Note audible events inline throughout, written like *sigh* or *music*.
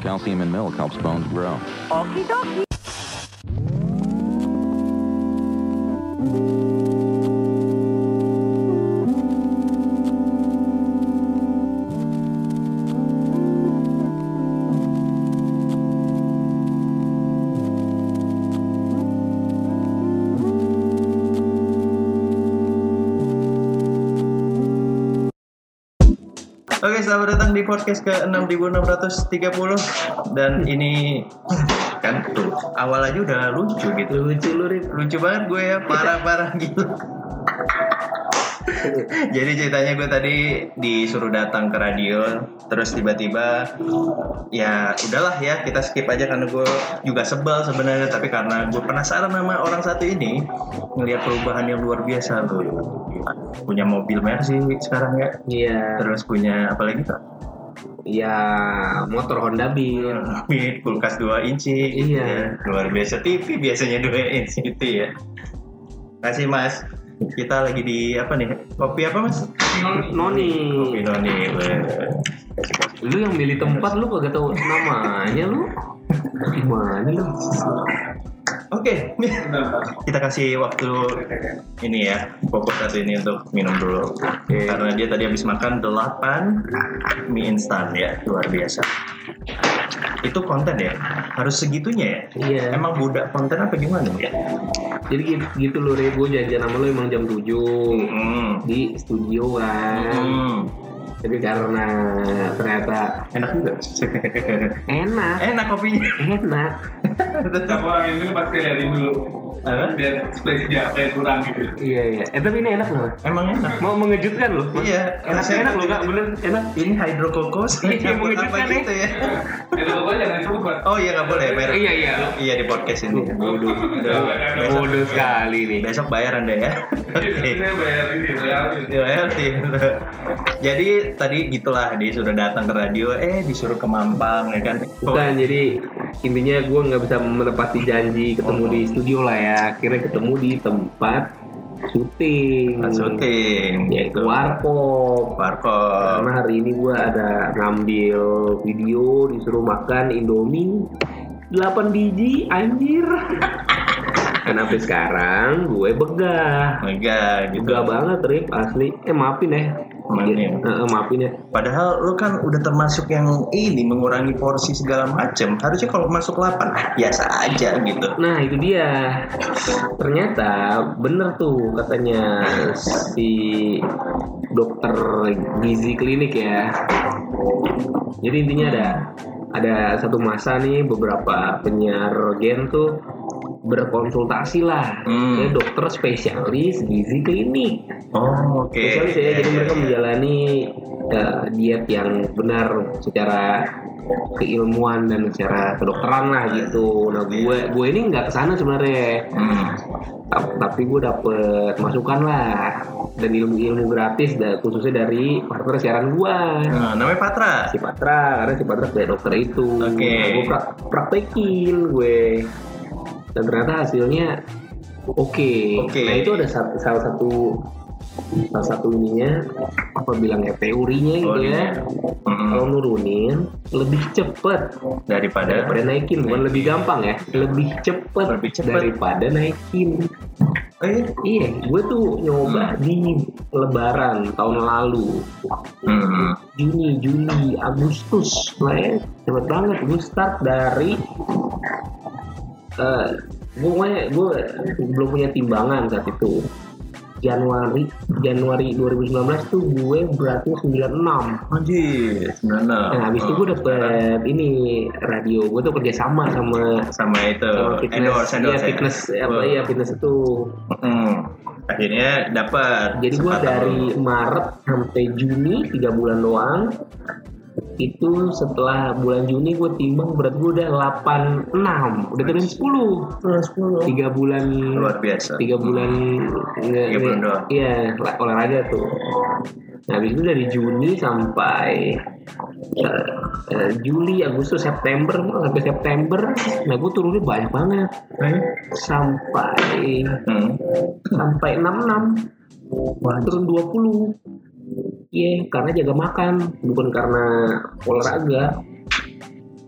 Calcium in milk helps bones grow. Okie dokie. Selamat datang di podcast ke 6630 dan ini kan tuh awal aja udah lucu gitu. Lucu lu, Rip. Lucu banget gue ya, parah-parah gitu. Jadi ceritanya gue tadi disuruh datang ke radio, terus tiba-tiba ya udahlah ya kita skip aja karena gue juga sebel sebenarnya, tapi karena gue penasaran sama orang satu ini ngelihat perubahan yang luar biasa tuh. Punya mobil Mercy sekarang ya, Iya, terus punya apa lagi kak? iya motor Honda Beat. Kulkas 2 inci Iya. ya. luar biasa TV biasanya 2 inci itu ya kasih mas kita lagi di apa nih kopi apa mas Noni. kopi noni. Lu yang milih tempat lu kagak tahu namanya lu. Gimana lu? Oke, kita kasih waktu ini ya, fokus satu ini untuk minum dulu. Karena dia tadi habis makan 8 mie instan ya, luar biasa. Itu konten ya, harus segitunya ya. Iya. Emang budak konten apa gimana ya? Jadi gitu, gitu lu Re, gue janjian sama lu emang jam 7 Hmm. di studio kan. Hmm. Tapi karena ternyata Enak juga. enak, Enak kopinya. enak. Orang ini pasti liatin dulu Apa? biar space dia kayak kurang gitu. Iya iya. Eh tapi ini enak loh. Emang enak. Mau mengejutkan loh. Iya, Enak enak loh kak, bener enak. Ini hydrokokos. *laughs* Iya, apa mengejutkan, ya. gitu ya. Itu gue jangan coba. Oh iya nggak boleh merek. Iya, iya. Iya di podcast ini. Bodoh. Besok- Bodoh sekali nih. Besok bayar anda ya. Oke. Ini bayar ini, bayar ini. Royalti. Jadi tadi gitulah dia sudah datang ke radio, eh disuruh ke Mampang ya kan. Bukan, jadi intinya gue nggak bisa menepati janji ketemu Oh. di studio lah ya. Akhirnya ketemu di tempat syuting. Pas syuting Yaitu warkop. Warkop. Karena hari ini gue ada ngambil video disuruh makan Indomie 8 biji anjir. *laughs* Dan sampai sekarang gue begah. Mega gitu. Begah banget Rip asli. Eh maafin ya. Maafin. Eh, eh, maafin ya. Padahal lu kan udah termasuk yang ini mengurangi porsi segala macam. Harusnya kalau masuk 8 ah, biasa aja gitu. Nah itu dia Ternyata bener tuh katanya si dokter gizi klinik ya Jadi intinya ada ada satu masa nih beberapa penyiar gen tuh berkonsultasi lah Hmm. ke dokter spesialis gizi klinik Oh, oke. spesialis ya jadi mereka menjalani eh, diet yang benar secara keilmuan dan secara kedokteran lah gitu nah gue gue ini nggak ke sana sebenarnya Hmm. Ta- tapi gue dapet masukan lah dan ilmu-ilmu gratis da- khususnya dari partner siaran gue Nah, namanya Patra. si Patra karena si Patra sebagai dokter itu Oke. Nah, gue pra- praktekin gue dan ternyata hasilnya oke Oke. nah itu ada satu, salah satu salah satu ininya apa bilangnya teorinya gitu ya Mm-mm. kalau nurunin lebih cepet Daripada daripada naikin bukan lebih gampang ya lebih cepet, Lebih cepet. daripada naikin Eh, Iya, gue tuh nyoba di Lebaran tahun lalu, hmm. Juni, Juli, Agustus, lah ya, cepet banget. Gue start dari, eh gue gue belum punya timbangan saat itu. Januari Januari 2019 tuh gue beratnya 96 Anjir, 96. Nah habis itu gue dapet ini radio Gue tuh kerja sama sama sama itu sama fitness endorse endorse ya? fitness apa iya fitness itu Mm. akhirnya dapat Jadi kesempatan dari. Maret sampai Juni tiga bulan doang. Itu setelah bulan Juni gue timbang berat gue udah 86 udah turun 10 tiga bulan luar biasa. tiga bulan Tiga bulan doang. iya la- olahraga tuh. Nah habis itu dari Juni sampai eh, eh, Juli Agustus September sampai September nah gue turunnya banyak banget. Sampai Hmm. sampai 66 turun 20 Iya, karena jaga makan, bukan karena olahraga.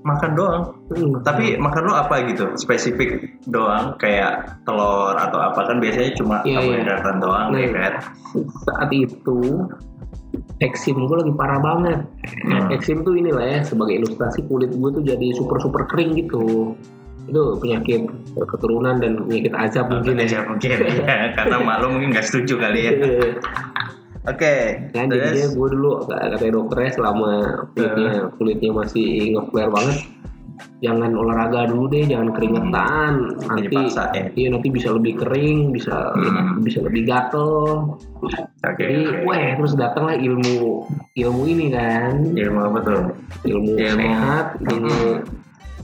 makan doang. Hmm. Tapi makan lo apa gitu? Spesifik doang kayak telur atau apa kan biasanya cuma Iya, iya. karbohidratan doang Nah, ya kan. saat itu eksim gue lagi parah banget. Hmm. Eksim tuh inilah ya sebagai ilustrasi kulit gue tuh jadi super super kering gitu. Itu penyakit keturunan dan penyakit azab mungkin Mungkin ya. mungkin ya *laughs* karena malu mungkin nggak setuju kali ya. Oke, Nah, jadinya terus gue dulu katanya dokternya selama kulitnya kulitnya masih ngeflare banget, jangan olahraga dulu deh, jangan keringetan. Nanti Dipaksa, ya? iya nanti bisa lebih kering, bisa Hmm. bisa lebih gatel. oke. Jadi, weh terus datanglah ilmu ilmu ini kan, Ilmu apa tuh? ilmu Ilmu. sehat, ilmu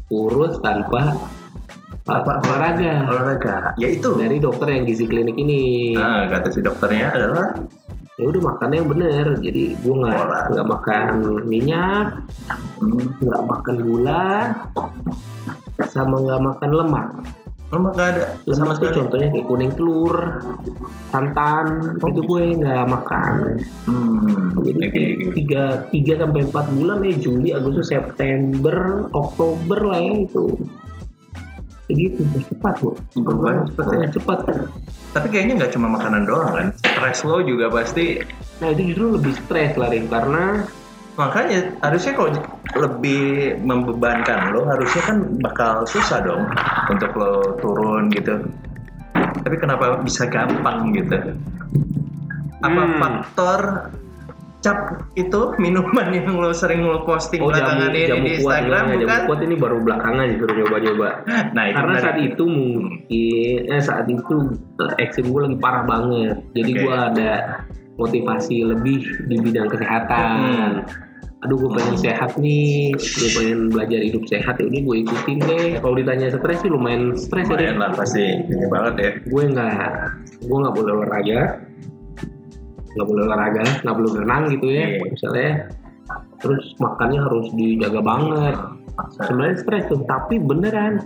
kurus tanpa apa olahraga Olahraga. Ya itu. dari dokter yang gizi klinik ini. Nah, kata si dokternya adalah ya udah makannya yang bener. Jadi gue nggak nggak makan minyak nggak makan gula sama nggak makan lemak. Lemak nggak ada? Lemak sama tuh sekali. contohnya kayak kuning telur santan itu gue nggak makan. Hmm, jadi oke. tiga tiga sampai empat bulan ya Juli Agustus September Oktober lah ya itu begitu cepat bu Berubah cepat ya. cepat Tapi kayaknya nggak cuma makanan doang kan. Stres lo juga pasti. nah itu justru lebih stres lah Rin, karena Makanya harusnya kalau lebih membebankan lo harusnya kan bakal susah dong untuk lo turun gitu. Tapi kenapa bisa gampang gitu? Apa Hmm. faktor cap itu minuman yang lo sering lo posting Oh jamu, belakangan ini jamu di kuat Instagram gimana? bukan? Jamu kuat ini baru belakangan disuruh nyoba-nyoba. Nah itu Karena saat itu mungkin eh, saat itu eksim gue lagi parah banget. Jadi Oke. gue ada motivasi lebih di bidang kesehatan. Hmm. Aduh gue pengen sehat nih, gue pengen belajar hidup sehat. Ini gue ikutin deh. Kalau ditanya stres sih lumayan stres ya. lumayan lah pasti ini banget ya. Gue nggak, gue nggak boleh olahraga, nggak boleh olahraga, nggak boleh berenang gitu ya, Iya. misalnya. Terus makannya harus dijaga banget. sebenarnya stres tuh tapi beneran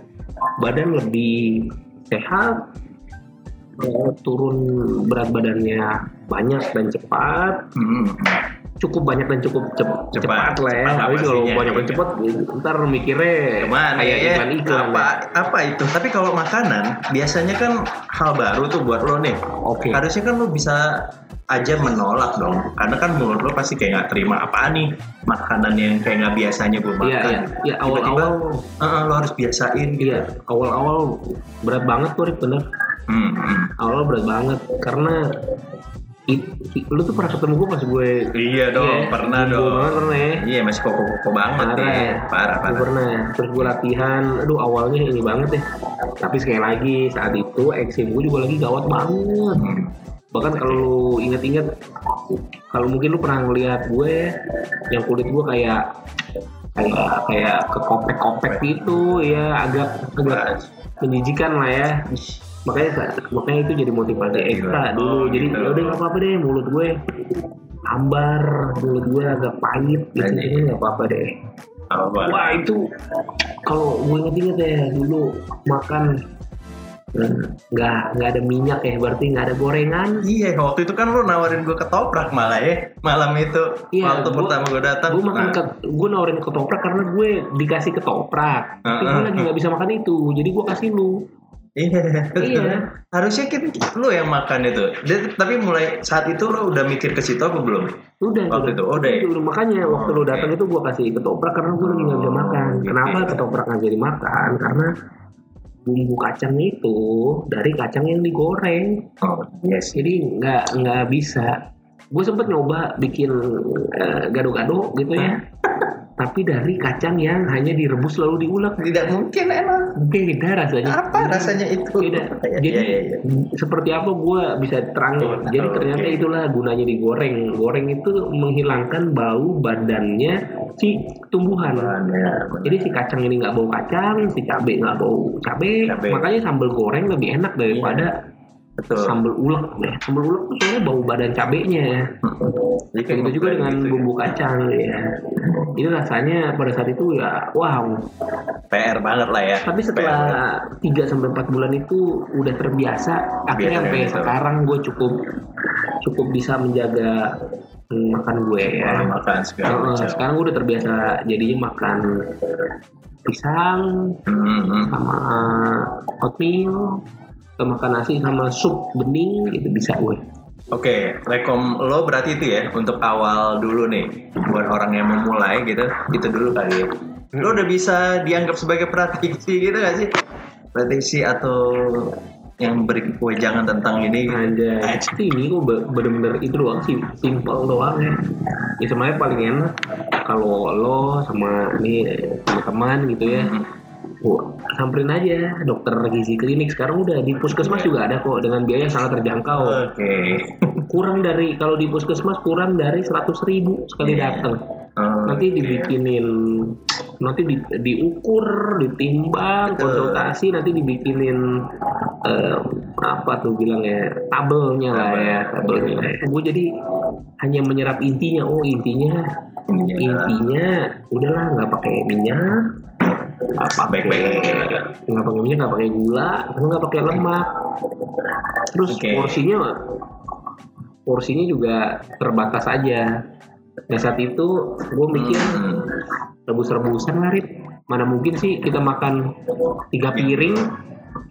badan lebih sehat eh, turun berat badannya banyak dan cepat Hmm. cukup banyak dan cukup cep- cepat, Cepat, lah ya cepat tapi kalau banyak dan cepat ntar mikirnya Cuman kayak ya, iklan iklan apa apa itu? Tapi kalau makanan biasanya kan hal baru tuh buat lo nih. oke Harusnya kan lo bisa aja menolak dong, karena kan mulut lo pasti kayak nggak terima apaan nih makanan yang kayak nggak biasanya gue makan. iya iya ya awal Tiba-tiba, awal "Ah, lo harus biasain gitu. iya awal awal berat banget tuh Rik, bener Hmm, hmm. awal berat banget karena it, lu tuh pernah ketemu gue pas gue Iya dong, Iya, pernah dong. banget pernah ya Iya masih koko-koko banget Parah. nih, parah Gue parah. pernah terus gue latihan aduh awalnya ini banget deh tapi sekali lagi saat itu eksim gue juga lagi gawat banget Hmm. Bahkan kalau lu inget-inget kalau mungkin lu pernah ngeliat gue yang kulit gue kayak kayak kayak kekopek-kopek gitu ya agak agak menjijikan lah ya. Makanya makanya itu jadi motivasi ekstra Oh, dulu. Jadi gitu. ya udah nggak apa-apa deh mulut gue hambar mulut gue agak pahit gitu jadi nggak apa-apa deh? Wah itu kalau gue inget-inget ya dulu makan nggak nggak ada minyak ya berarti nggak ada gorengan. Iya, waktu itu kan lo nawarin gue ketoprak malah ya malam itu Iya, waktu gua- pertama gue datang. Gue makan Nah, ke, gue nawarin ketoprak karena gue dikasih ketoprak, tapi gue Heeh. lagi nggak bisa makan itu, jadi gue kasih lu. Iya, Iya. Harusnya kan lo yang makan itu. Dan- tapi mulai saat itu lo udah mikir ke situ apa belum? Udah, Waktu udah. itu, oh, udah ya? Udah, makanya Oh, waktu lu oke. datang itu gue kasih ketoprak karena gue lagi nggak bisa makan. gitu. Kenapa ketoprak nggak jadi makan? Karena bumbu kacang itu dari kacang yang digoreng. Oh, yes. jadi nggak nggak bisa gue sempet nyoba bikin eh, gado-gado gitu ya tapi dari kacang yang hanya direbus lalu diulek Tidak mungkin emang. beda rasanya Apa rasanya itu? beda Iya, jadi iya, iya. seperti apa gue bisa terangin Oh, jadi oke. ternyata itulah gunanya digoreng goreng itu menghilangkan bau badannya si tumbuhan Ya, jadi si kacang ini nggak bau kacang, si cabai nggak bau cabai, Cabai. makanya sambal goreng lebih enak daripada betul. sambal ulek deh. Sambal ulek tuh soalnya bau badan cabenya. Jadi kayak Begitu juga dengan gitu ya. bumbu kacang ya. Jadi rasanya pada saat itu ya wow. PR banget lah ya. Tapi setelah 3 sampai 4 bulan itu udah terbiasa. Akhirnya Biasa, sampai biasa. sekarang gue cukup cukup bisa menjaga hmm, makan gue ya. Makan segala macam. sekarang gue udah terbiasa jadinya makan pisang Hmm. sama oatmeal atau makan nasi sama sup bening itu bisa gue Oke, rekom lo berarti itu ya untuk awal dulu nih buat orang yang memulai gitu, itu dulu kali ya. Lo udah bisa dianggap sebagai praktisi gitu gak sih? Praktisi atau yang beri kewejangan tentang ini? aja tapi ini kok be- bener-bener itu doang sih simple doang ya ya sebenarnya paling enak kalau lo sama ini teman-teman gitu ya Hmm. Wah, samperin aja dokter gizi klinik sekarang udah di puskesmas juga ada kok dengan biaya yang sangat terjangkau Oke. kurang dari kalau di puskesmas kurang dari 100.000 ribu sekali Iya. datang Oh, nanti dibikinin nanti di, diukur ditimbang Betul. konsultasi nanti dibikinin eh, apa tuh bilangnya tabelnya lah ya tabelnya gue jadi hanya menyerap intinya oh intinya Intinya. intinya udahlah nggak pakai minyak pakai Baik-baik. nggak pakai minyak nggak pakai gula nggak pakai lemak terus Oke. porsinya porsinya juga terbatas aja nah saat itu gue mikir Hmm. rebus-rebusan lah Rip. mana mungkin sih kita makan tiga piring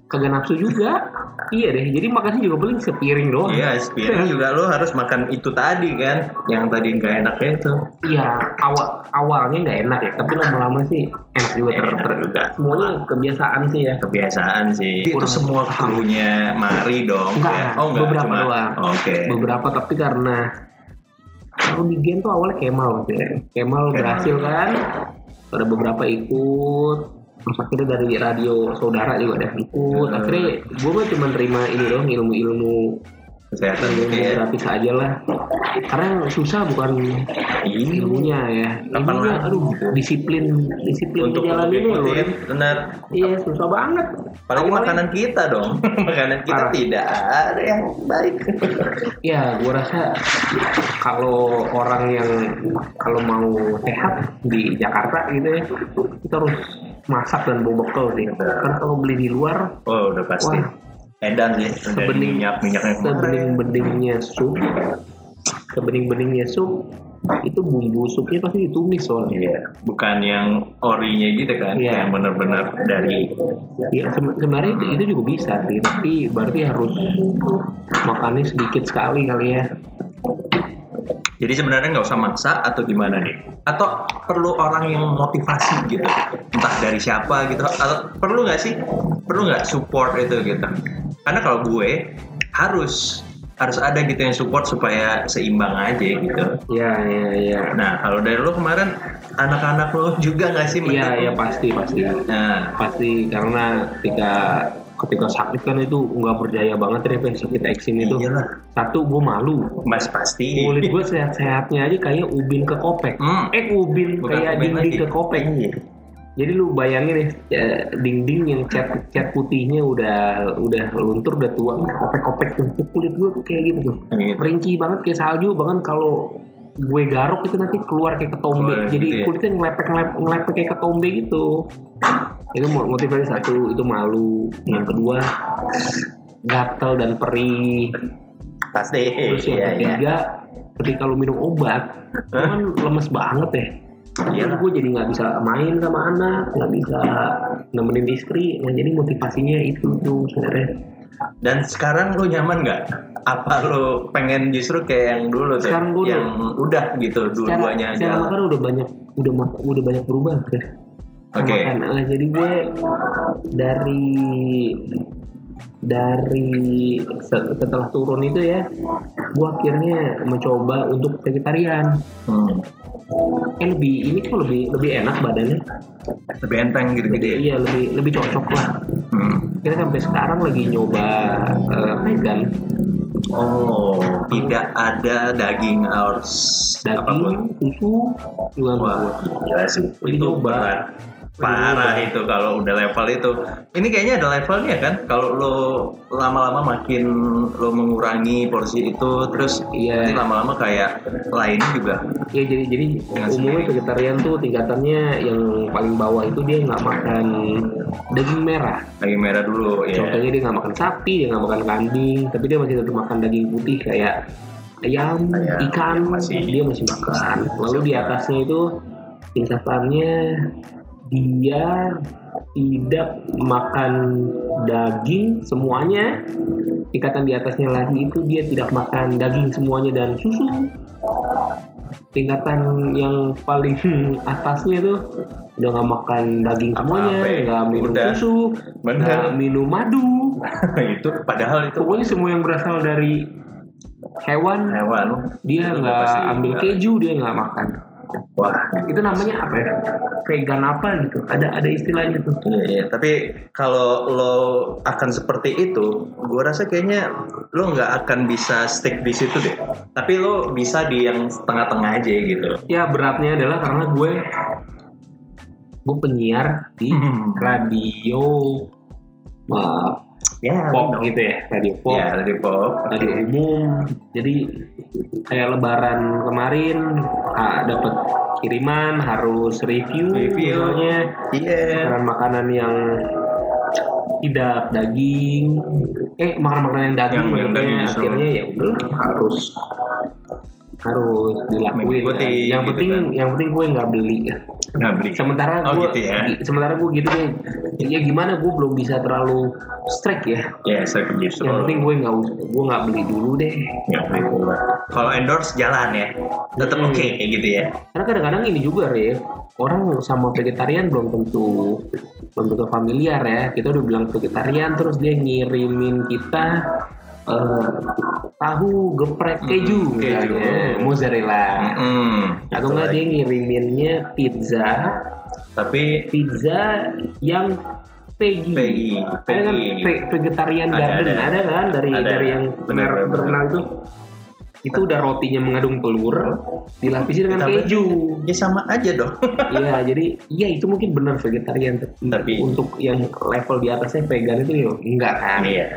kagak nafsu juga iya deh jadi makannya juga paling sepiring doang Iya, spirit juga lo harus makan itu tadi kan, yang tadi nggak enaknya itu. Iya, awal awalnya nggak enak ya, tapi lama-lama sih enak juga ter, Enak ter- juga. semuanya kebiasaan sih ya. Kebiasaan sih. Itu Kurang semua paham. krunya Mari dong. Enggak, ya? Oh enggak, beberapa cuma- doang. Oke. Beberapa tapi karena kalau di game tuh awalnya Kemal gitu ya. Kemal berhasil kan, ada beberapa ikut. Terus akhirnya dari radio saudara juga ada ikut. Hmm. Akhirnya gue mah cuma terima ini dong ilmu-ilmu Kesehatan ilmu ya. aja lah. Karena yang susah bukan ilmunya ya. Ilmunya, aduh disiplin disiplin Untuk ngejalaninnya loh. ngikutin, benar. Iya susah banget. Awalnya- makanan kita dong. *laughs* makanan kita Parah. tidak ada yang baik. *laughs* Ya, gue rasa kalau orang yang kalau mau sehat di Jakarta gitu ya, kita harus masak dan bawa bekal sih. Kan kalau beli di luar, oh, udah pasti. Wah. Edan ya, Sebening- minyak minyaknya kemarin. sebening-beningnya sup, sebening-beningnya sup, itu bumbu supnya pasti ditumis soalnya. Iya, bukan yang orinya gitu kan, Iya. yang benar-benar dari Ya se- sebenarnya itu, itu juga bisa sih, tapi berarti harus makannya sedikit sekali kali ya. Jadi sebenarnya nggak usah maksa atau gimana nih? Atau perlu orang yang motivasi gitu? Entah dari siapa gitu? Atau perlu nggak sih? Perlu nggak support itu gitu? Karena kalau gue harus harus ada gitu yang support supaya seimbang aja gitu. Ya, ya, ya. Nah kalau dari lo kemarin anak-anak lo *laughs* juga nggak sih? Iya, ya mendukung? pasti, pasti. Nah, pasti karena ketika ketika sakit kan itu nggak berdaya banget ya Pen, sakit eksim itu iyalah, satu gue malu mas pasti. kulit gue sehat-sehatnya aja kayak ubin ke kopek Hmm. eh ubin Bukan kayak dinding lagi. ke kopek Iya. jadi lu bayangin nih ya, dinding yang cat cat putihnya udah udah luntur udah tua kopek-kopek tuh kulit gue tuh kayak gitu tuh Gitu. rinci banget kayak salju bahkan kalau gue garuk itu nanti keluar kayak ketombe Keluar jadi gitu ya. kulitnya ngelepek ngelepek, ngelepek kayak ketombe gitu itu mo- motivasi satu itu malu yang kedua gatal dan perih Pasti. terus yang Iya, iya. ketiga ketika lu minum obat lu kan lemes banget ya Iya. Jadi gue jadi nggak bisa main sama anak nggak bisa nemenin istri nah jadi motivasinya itu tuh sebenarnya Dan sekarang lo nyaman nggak? Apa lo pengen justru kayak yang dulu tuh? Sekarang udah- yang udah gitu secara, dua-duanya aja. makan udah banyak udah udah banyak berubah ya Oke. makan Eh, jadi gue dari dari se- setelah turun itu ya gue akhirnya mencoba untuk vegetarian Hmm. eh lebih ini kok lebih lebih enak badannya Lebih enteng gitu-gitu ya. iya lebih lebih cocok lah Hmm. kita sampai sekarang lagi nyoba eh, vegan Oh, tidak ada daging harus apa pun. daging susu juga Wah, gila sih. Itu berat. Parah itu kalau udah level itu. Ini kayaknya ada levelnya kan? Kalau lo lama-lama makin lo mengurangi porsi itu, terus Iya. nanti lama-lama kayak lainnya juga. Ya jadi jadi Dengan umumnya sendiri. vegetarian tuh tingkatannya yang paling bawah itu dia nggak makan daging merah. Daging merah dulu ya. Contohnya dia nggak makan sapi, dia nggak makan kambing, tapi dia masih tetap makan daging putih kayak ayam, Ayam, ikan, masih- dia masih makan. Lalu di atasnya itu tingkatannya dia tidak makan daging semuanya tingkatan di atasnya lagi itu dia tidak makan daging semuanya dan susu tingkatan yang paling *laughs* atasnya tuh udah nggak makan daging semuanya ya? nggak minum Udah. susu nggak minum madu *laughs* itu padahal itu pokoknya semua yang berasal dari hewan hewan. dia Itu nggak ambil keju dia nggak makan Wah, itu namanya apa ya vegan apa gitu ada ada istilahnya tuh Iya, iya. Tapi kalau lo akan seperti itu, gue rasa kayaknya lo nggak akan bisa stick di situ deh. Tapi lo bisa di yang tengah-tengah aja gitu. ya beratnya adalah karena gue gue penyiar di Hmm. radio uh, Ya, pop gitu ya radio pop Ya, dari pop. radio umum jadi kayak lebaran kemarin ah, dapat kiriman harus review, Review. misalnya Iya. makanan-makanan yang tidak daging eh makanan-makanan yang daging Yang- yang daging justru. akhirnya ya udah harus harus dilakuin kan. yang gitu penting kan. yang penting gue nggak beli Nggak beli. sementara Oh, gue gitu ya. sementara gue gitu deh ya gimana gue belum bisa terlalu strike ya Ya, saya justru. yang penting gue nggak gue nggak beli dulu deh nggak beli dulu. Kalau endorse jalan ya, tetap Hmm. oke kayak gitu ya. karena kadang-kadang ini juga ya orang sama vegetarian belum tentu belum tentu familiar ya kita udah bilang vegetarian terus dia ngirimin kita eh, tahu geprek keju Hmm, keju. misalnya mozzarella Hmm, atau enggak lagi. dia ngiriminnya pizza Tapi pizza yang veggie Veggie, ada kan vegetarian Ada, garden ada. ada, kan dari Ada. dari yang Benar, terkenal itu itu udah rotinya mengandung telur dilapisi dengan Ditambah- keju ya sama aja dong. *laughs* Iya, jadi iya itu mungkin benar vegetarian. Tapi- untuk yang level di atasnya vegan itu ya enggak kan? Iya.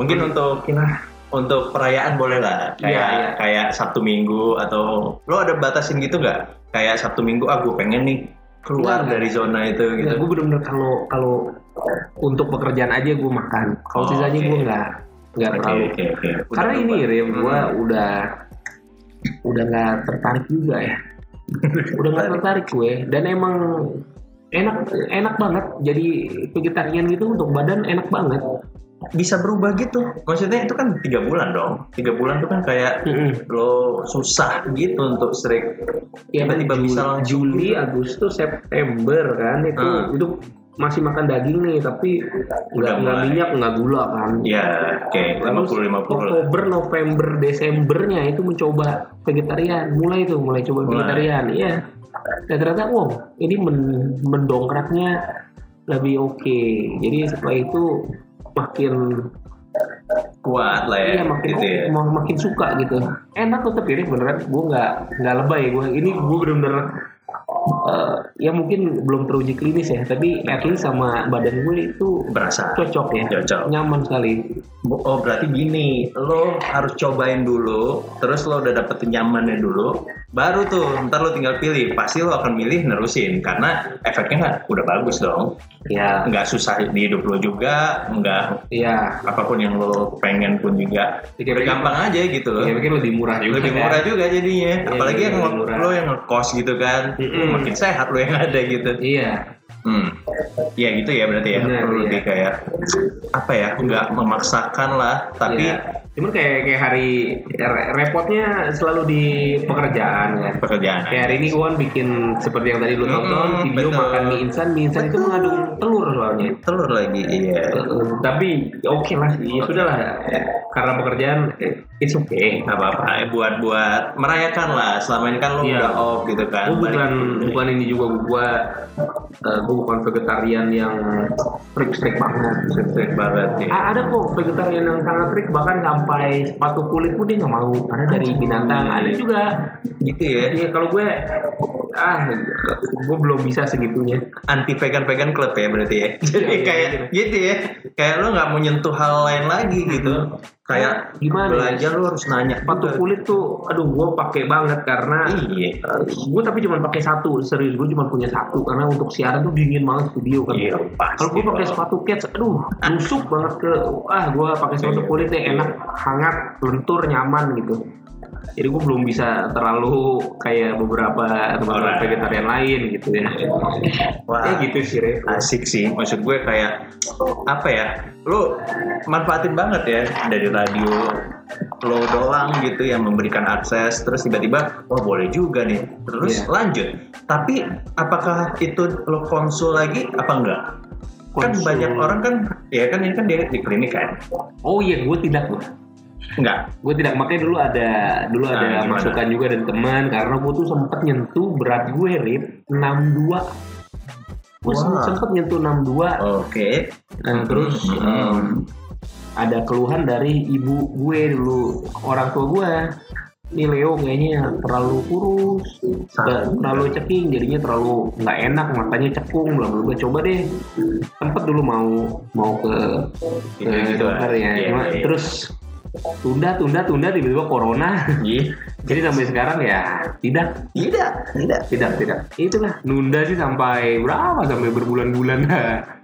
Mungkin untuk Kira untuk perayaan boleh lah kayak Iya, iya. kayak Sabtu Minggu atau lo ada batasin gitu nggak kayak Sabtu Minggu ah gue pengen nih keluar Enggak, dari zona itu gitu enggak, gue bener-bener kalau kalau untuk pekerjaan aja gue makan. Kalau Oh, sisanya oke. gue enggak enggak Oke, terlalu. oke. Udah Karena ini berubah. Rim, gue Hmm. udah udah nggak tertarik juga ya. udah nggak *laughs* tertarik gue dan emang enak enak banget jadi vegetarian gitu untuk badan enak banget. Bisa berubah gitu maksudnya itu kan tiga bulan dong tiga bulan tuh kan kayak lo susah gitu untuk strik Ya, tiba-tiba Juli, bisa langsung Juli, gitu. Agustus, September kan itu Hmm. itu masih makan daging nih tapi nggak nggak minyak nggak gula kan. ya oke lima puluh lima puluh Oktober, November, Desembernya itu mencoba vegetarian, mulai tuh mulai coba Mulai. vegetarian, iya. Dan ternyata wow ini men- mendongkraknya lebih oke. Jadi setelah itu makin kuat lah ya iya makin gitu ya. mak- makin suka gitu. Enak tuh tapi beneran. Gue nggak nggak lebay. Gue ini gue bener-bener eh, ya mungkin belum teruji klinis ya tapi at least sama badan gue itu berasa. cocok ya. Cocok. nyaman sekali. Oh berarti gini, lo harus cobain dulu, terus lo udah dapetin nyamannya dulu, baru tuh ntar lo tinggal pilih. Pasti lo akan milih nerusin karena efeknya nggak udah bagus dong, ya nggak susah di hidup lo juga, nggak ya apa pun yang lo pengen pun juga Pikir-pikir- gampang aja gitu loh. ya pikir lebih murah juga Lebih kan? murah juga jadinya, Iya, apalagi iya, yang lo, murah. lo yang ngekos gitu kan, Mm-mm. makin sehat lo yang ada gitu. iya Hmm. Ya gitu ya berarti ya Benar, perlu lebih kayak apa ya nggak memaksakan lah tapi Iya. Cuman kayak kayak hari re- repotnya selalu di pekerjaan kan pekerjaan Kayak hari ini kan bikin seperti yang tadi lu Hmm, tonton video betul. makan mie instan, mie instan itu mengandung telur soalnya. telur lagi iya tapi oke lah, ya sudah lah. Karena pekerjaan, eh, it's okay. nggak apa-apa eh, buat buat merayakan lah selama ini kan lo Iya. udah off gitu kan Gue bukan bukan ini juga gue gue bukan vegetarian yang strict strict banget. strict banget ya ada kok vegetarian yang sangat strict bahkan sampai sepatu kulit pun dia nggak mau karena dari binatang. Ada juga. gitu ya Iya kalau gue ah gue belum bisa segitunya. anti vegan vegan club ya berarti ya. Jadi Iya, iya, kayak gitu ya. Kayak lo nggak mau nyentuh hal lain lagi gitu. Kayak Gimana ya? belajar lo harus nanya. Sepatu kulit tuh aduh gue pakai banget karena iya. gue tapi cuma pakai satu. Serius gue cuma punya satu. Karena untuk siaran tuh dingin banget studio kan. Iya, kalau gue pakai sepatu cats aduh busuk banget ke ah gue pakai sepatu Iya. kulit yang enak hangat lentur nyaman gitu jadi gue belum bisa terlalu kayak beberapa teman orang. vegetarian lain gitu ya. Wah. Ya gitu sih, Re. asik sih maksud gue kayak apa ya lo manfaatin banget ya dari radio lo doang gitu yang memberikan akses terus tiba-tiba oh boleh juga nih terus Iya. lanjut tapi apakah itu lo konsul lagi apa enggak kan Konsul. banyak orang kan ya kan ini kan dia di klinik kan Oh iya, gue tidak gue. Enggak. Gue tidak makanya dulu ada dulu Nah, ada gimana? masukan juga dari teman karena gue tuh sempet nyentuh berat gue Rip 62 gue Wah. sempet nyentuh 62 oke. Nah, terus Hmm. em, ada keluhan dari ibu gue dulu orang tua gue ini Leo kayaknya terlalu kurus ter- terlalu ceking jadinya terlalu nggak enak matanya cekung bla bla coba deh sempet dulu mau mau ke ke dokter ya. Cuma iya. terus tunda tunda tunda tiba-tiba corona. Iya. jadi sampai sekarang ya tidak. Tidak tidak. Tidak tidak. Itulah nunda sih sampai berapa? Sampai berbulan-bulan.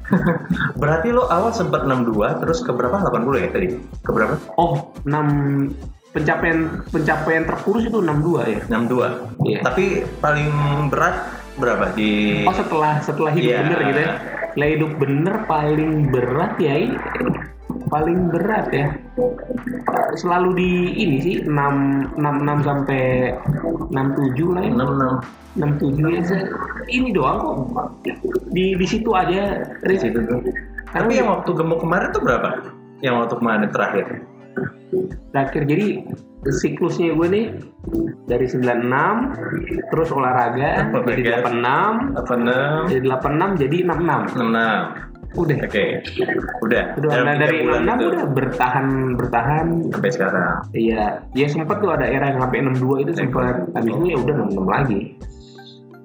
*laughs* Berarti lo awal sempat 62 terus ke berapa? 80 ya tadi? Ke berapa? Oh, 6 pencapaian pencapaian terkurus itu 62 ya. 62 Iya. tapi paling berat berapa? Di Oh, setelah setelah hidup Iya. bener gitu ya. Setelah hidup bener paling berat ya paling berat ya. Selalu di ini sih 6 6 6 sampai 67 lah ya. 66 67 ya. Se- Ini doang kok. Di di situ aja di situ tuh. Tapi yang waktu gemuk kemarin tuh berapa? Yang waktu kemarin terakhir. terakhir jadi siklusnya gue nih dari 96 terus olahraga jadi Olahraga. 86 Apa enam? jadi 86 jadi 66 enam. Udah Oke. Udah. udah Dalam nah, dari bulan 66 itu udah bertahan bertahan sampai sekarang. iya ya sempat tuh ada era yang sampai 62 itu sempat habis itu ya udah 66 lagi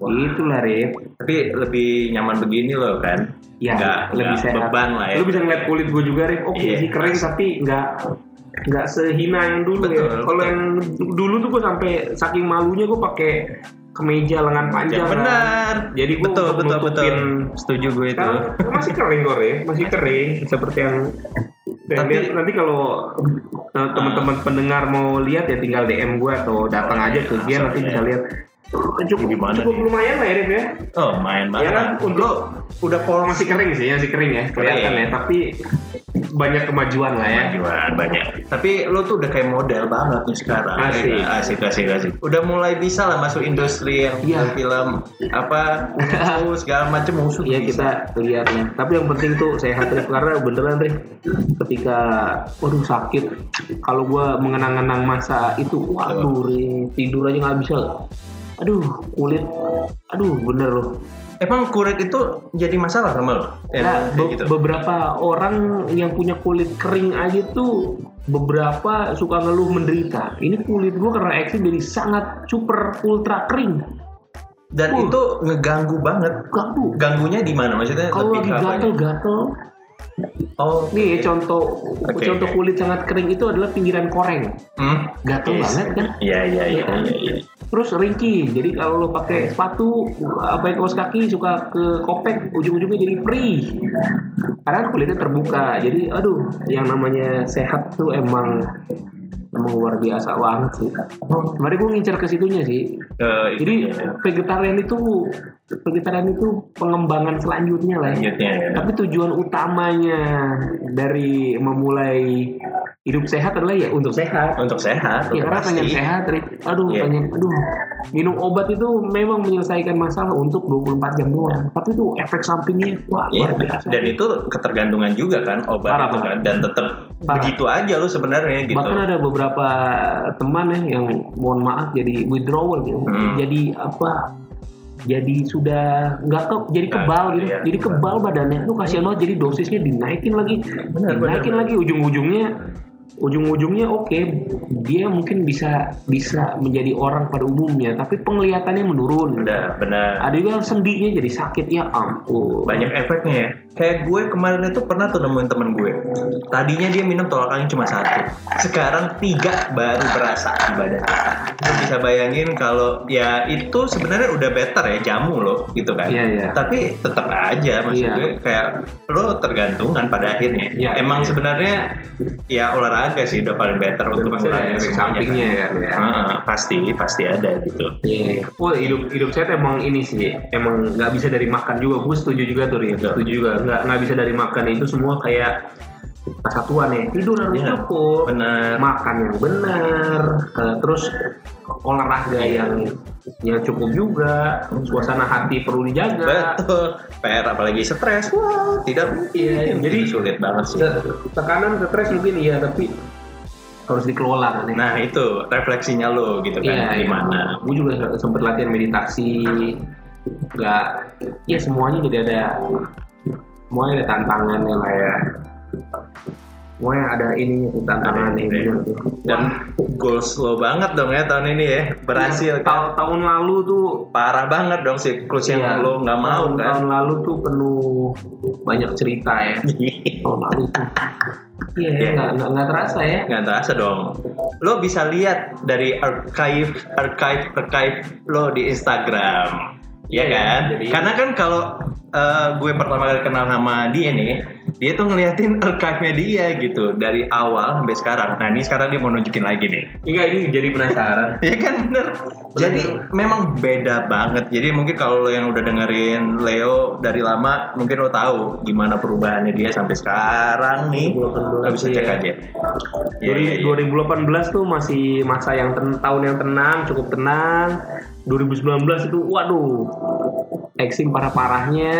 itulah Rip Tapi lebih nyaman begini loh kan? ya Nggak- lebih nggak sehat beban lah ya. lu bisa ngeliat kulit gue juga Rip oh Iya. masih kering tapi nggak nggak sehina yang dulu Betul, ya betul. kalau yang dulu tuh gue sampai saking malunya gue pakai kemeja lengan panjang Ya, kan. benar. jadi gue Betul, betul, betul. Setuju gue itu. sekarang masih kering kok Re. masih kering seperti yang Dan Tapi- lihat- nanti kalau eh, teman-teman pendengar mau lihat ya tinggal DM gue atau datang aja ke dia nanti bisa lihat cukup Gimana cukup nih? lumayan lah ya Rip ya Oh, main banget. Ya kan untuk udah pola masih kering sih masih kering ya kelihatan ya tapi banyak kemajuan lah ya Kemajuan banyak. Tapi lo tuh udah kayak model banget nih sekarang. Asik. asik, asik, asik. Udah mulai bisa lah masuk industri yang Iya. film apa *laughs* musuh segala macam musuh. Iya kita lihat ya. Tapi yang penting tuh sehat Rif karena beneran Rif ketika waduh sakit kalau gua mengenang-enang masa itu waduh Rif, tidur aja nggak bisa. Aduh kulit, aduh bener loh. Emang kulit itu jadi masalah sama lo? Emang Nah, be- gitu. beberapa orang yang punya kulit kering aja tuh beberapa suka ngeluh menderita. Ini kulit gua karena eksim jadi sangat super ultra kering. Dan Uh. itu ngeganggu banget. Ganggu. Ganggunya di mana? Maksudnya Kalau lagi gatel-gatel, Oh, nih contoh Oke, contoh kulit sangat kering itu adalah pinggiran koreng. hmm? Gatel Yes. banget kan? Iya, iya, iya, iya, iya. Terus ringkih. Jadi kalau lo pakai sepatu apa ya, kaos kaki suka ke kopek ujung-ujungnya jadi perih. Karena kulitnya terbuka. Jadi aduh, yang namanya sehat tuh emang emang luar biasa banget sih. Kemarin gue ngincar ke situnya sih. Itu Jadi ya. vegetarian itu vegetarian itu pengembangan selanjutnya lah. ya. Selanjutnya ya. Tapi tujuan utamanya dari memulai hidup sehat adalah ya untuk sehat. Untuk sehat, Ya karena pasti. pengen sehat. Aduh, Iya. pengen, aduh. Minum obat itu memang menyelesaikan masalah untuk 24 jam doang. Tapi itu efek sampingnya, wah biasa. dan itu ketergantungan juga kan obat Parah, itu kan dan tetap Parah. begitu aja lu sebenarnya gitu. Bahkan ada beberapa teman ya yang mohon maaf jadi withdrawal gitu. Hmm. Jadi apa? Jadi sudah nggak ke, jadi Nggak, kebal gitu. iya. Jadi kebal badannya. Tuh kasihan banget. Jadi dosisnya dinaikin lagi, Benar, dinaikin benar, lagi ujung-ujungnya ujung-ujungnya oke dia mungkin bisa bisa menjadi orang pada umumnya tapi penglihatannya menurun Udah benar. ada juga yang sendinya jadi sakit ya ampun Banyak efeknya ya. Kayak gue kemarin itu pernah tuh nemuin temen gue. Tadinya dia minum tolak angin cuma satu. Sekarang tiga baru berasa di badan. Lu bisa bayangin kalau ya itu sebenarnya udah better ya jamu loh gitu kan. Iya, iya. Tapi tetap aja maksud Iya. gue kayak lo tergantungan pada akhirnya. Iya, Emang iya. sebenarnya ya olahraga olahraga sih udah paling better Dan untuk pasti ada mengurangi efek sampingnya kan. ya. ya. Ah, pasti pasti ada gitu Iya. Wah hidup hidup sehat emang ini sih emang nggak bisa dari makan juga. Gue setuju juga tuh. Betul. Setuju juga. Nggak nggak bisa dari makan itu semua kayak kesatuan ya. Tidur harus Iya. cukup. benar Makan yang benar. eh, terus olahraga yang yang cukup juga. Suasana hati perlu dijaga. betul PR apalagi stres wah tidak mungkin Iya, jadi jadi- sulit banget sih Te- Tekanan, stres mungkin iya tapi harus dikelola kan ya. nah itu refleksinya lo gitu kan Iya, gimana Gue juga sempet latihan meditasi. Nggak, ya semuanya jadi ada, semuanya ada tantangannya lah ya. Semuanya ada ini tuh tantangannya Ada, gitu. tuh. dan goals lo banget dong ya tahun ini ya berhasil Tahun, kan tahun lalu tuh parah banget dong siklus yang iya, lo nggak mau tahun, kan Tahun lalu tuh penuh banyak cerita ya. *laughs* Tahun lalu tuh. Iya, Iya. nggak nggak nggak terasa ya. nggak terasa dong lo bisa lihat dari archive archive archive lo di Instagram ya kan jadi- karena kan kalau eh, gue pertama kali kenal sama dia nih dia tuh ngeliatin archive-nya dia gitu dari awal sampai sekarang nah ini sekarang dia mau nunjukin lagi nih Enggak ini jadi penasaran. Iya kan bener. Jadi memang beda banget. Jadi mungkin kalau lo yang udah dengerin Leo dari lama, mungkin lo tahu gimana perubahannya dia sampai sekarang nih. Lo bisa cek Iya. aja. Iya, iya, iya. 2018 tuh masih masa yang ten- tahun yang tenang, cukup tenang. 2019 itu waduh eksim parah-parahnya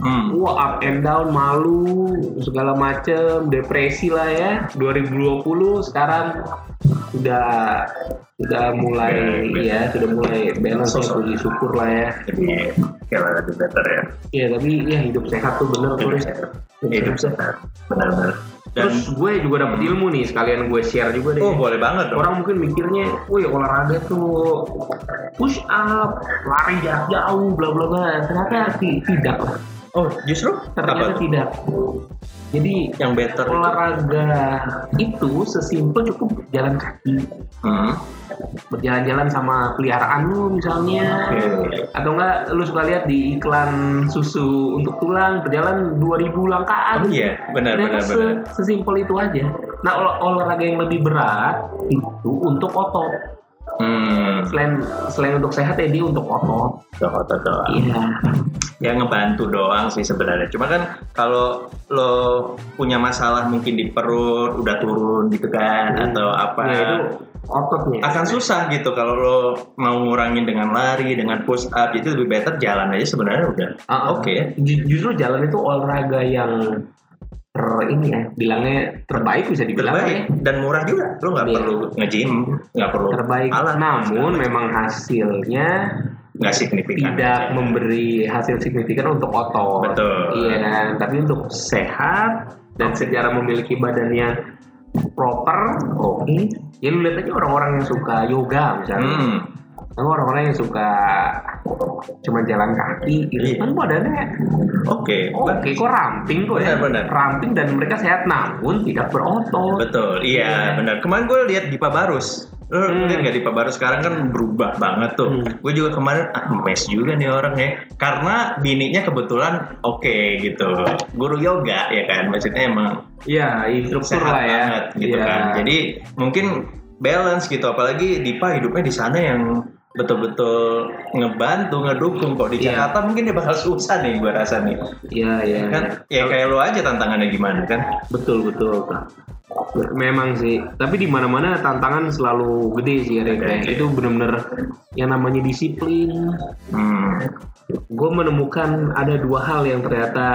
Hmm. wah up and down malu segala macem depresi lah ya 2020 sekarang udah udah mulai Iya, ya sudah mulai balance Sosok. puji syukur lah ya Jadi kayak lebih better ya. Iya tapi ya hidup sehat tuh bener Hidup sehat. Hidup sehat. Benar-benar. Dan Terus gue juga dapat ilmu nih sekalian gue share juga deh. oh boleh banget dong. Orang mungkin mikirnya, wih olahraga tuh push up, lari jarak jauh, bla bla bla. Ternyata ti- tidak lah. Oh justru Ternyata apa? tidak. Jadi Yang better itu? olahraga itu sesimpel cukup jalan kaki, Hmm. berjalan-jalan sama peliharaan lu misalnya. Oke. Atau enggak lu suka lihat di iklan susu untuk tulang berjalan 2000 langkah Oh iya, benar benar Ternyata benar. se- sesimpel itu aja. Nah olah- olahraga yang lebih berat itu untuk otot. Hmm. Selain selain untuk sehat ya dia untuk otot. Otot doang. Iya. ya ngebantu doang sih sebenarnya. Cuma kan kalau lo punya masalah mungkin di perut udah turun gitu kan atau apa Ya itu ototnya. akan susah gitu kalau lo mau ngurangin dengan lari dengan push up jadi lebih better jalan aja sebenarnya udah Ah, ah. oke Ju- Justru jalan itu olahraga yang ter ini ya bilangnya terbaik bisa dibilang terbaik ya. dan murah juga lo nggak Iya. perlu nge-gym nggak perlu Terbaik. alat Namun memang hasilnya nggak signifikan tidak aja. memberi hasil signifikan untuk otot. Betul. Iya kan. Tapi untuk sehat dan secara memiliki badan yang proper, oke. Ya lu lihat aja orang-orang yang suka yoga misalnya. hmm. Atau orang-orang yang suka cuma jalan kaki gitu Iya. kan badannya oke oke kok ramping kok ya Benar, ramping dan mereka sehat namun tidak berotot Betul, iya Iya. benar. Kemarin gue lihat Dipa Barus. Lo Hmm. lihat nggak Dipa Barus sekarang kan berubah banget tuh. Hmm. Gue juga kemarin ah mes juga nih orang ya. Karena bininya kebetulan oke gitu. Guru yoga ya kan. Maksudnya emang Iya, instruktur lah ya banget gitu Iya. kan. Jadi mungkin balance gitu. Apalagi Dipa hidupnya di sana yang betul-betul ngebantu, ngedukung kok di Iya. Jakarta mungkin dia bakal susah nih gue rasa nih. Iya iya kan ya kayak lo aja tantangannya gimana kan? Betul betul memang sih. Tapi di mana mana tantangan selalu gede sih Rick. Oke, Kayak itu bener-bener yang namanya disiplin. Hmm. gue menemukan ada dua hal yang ternyata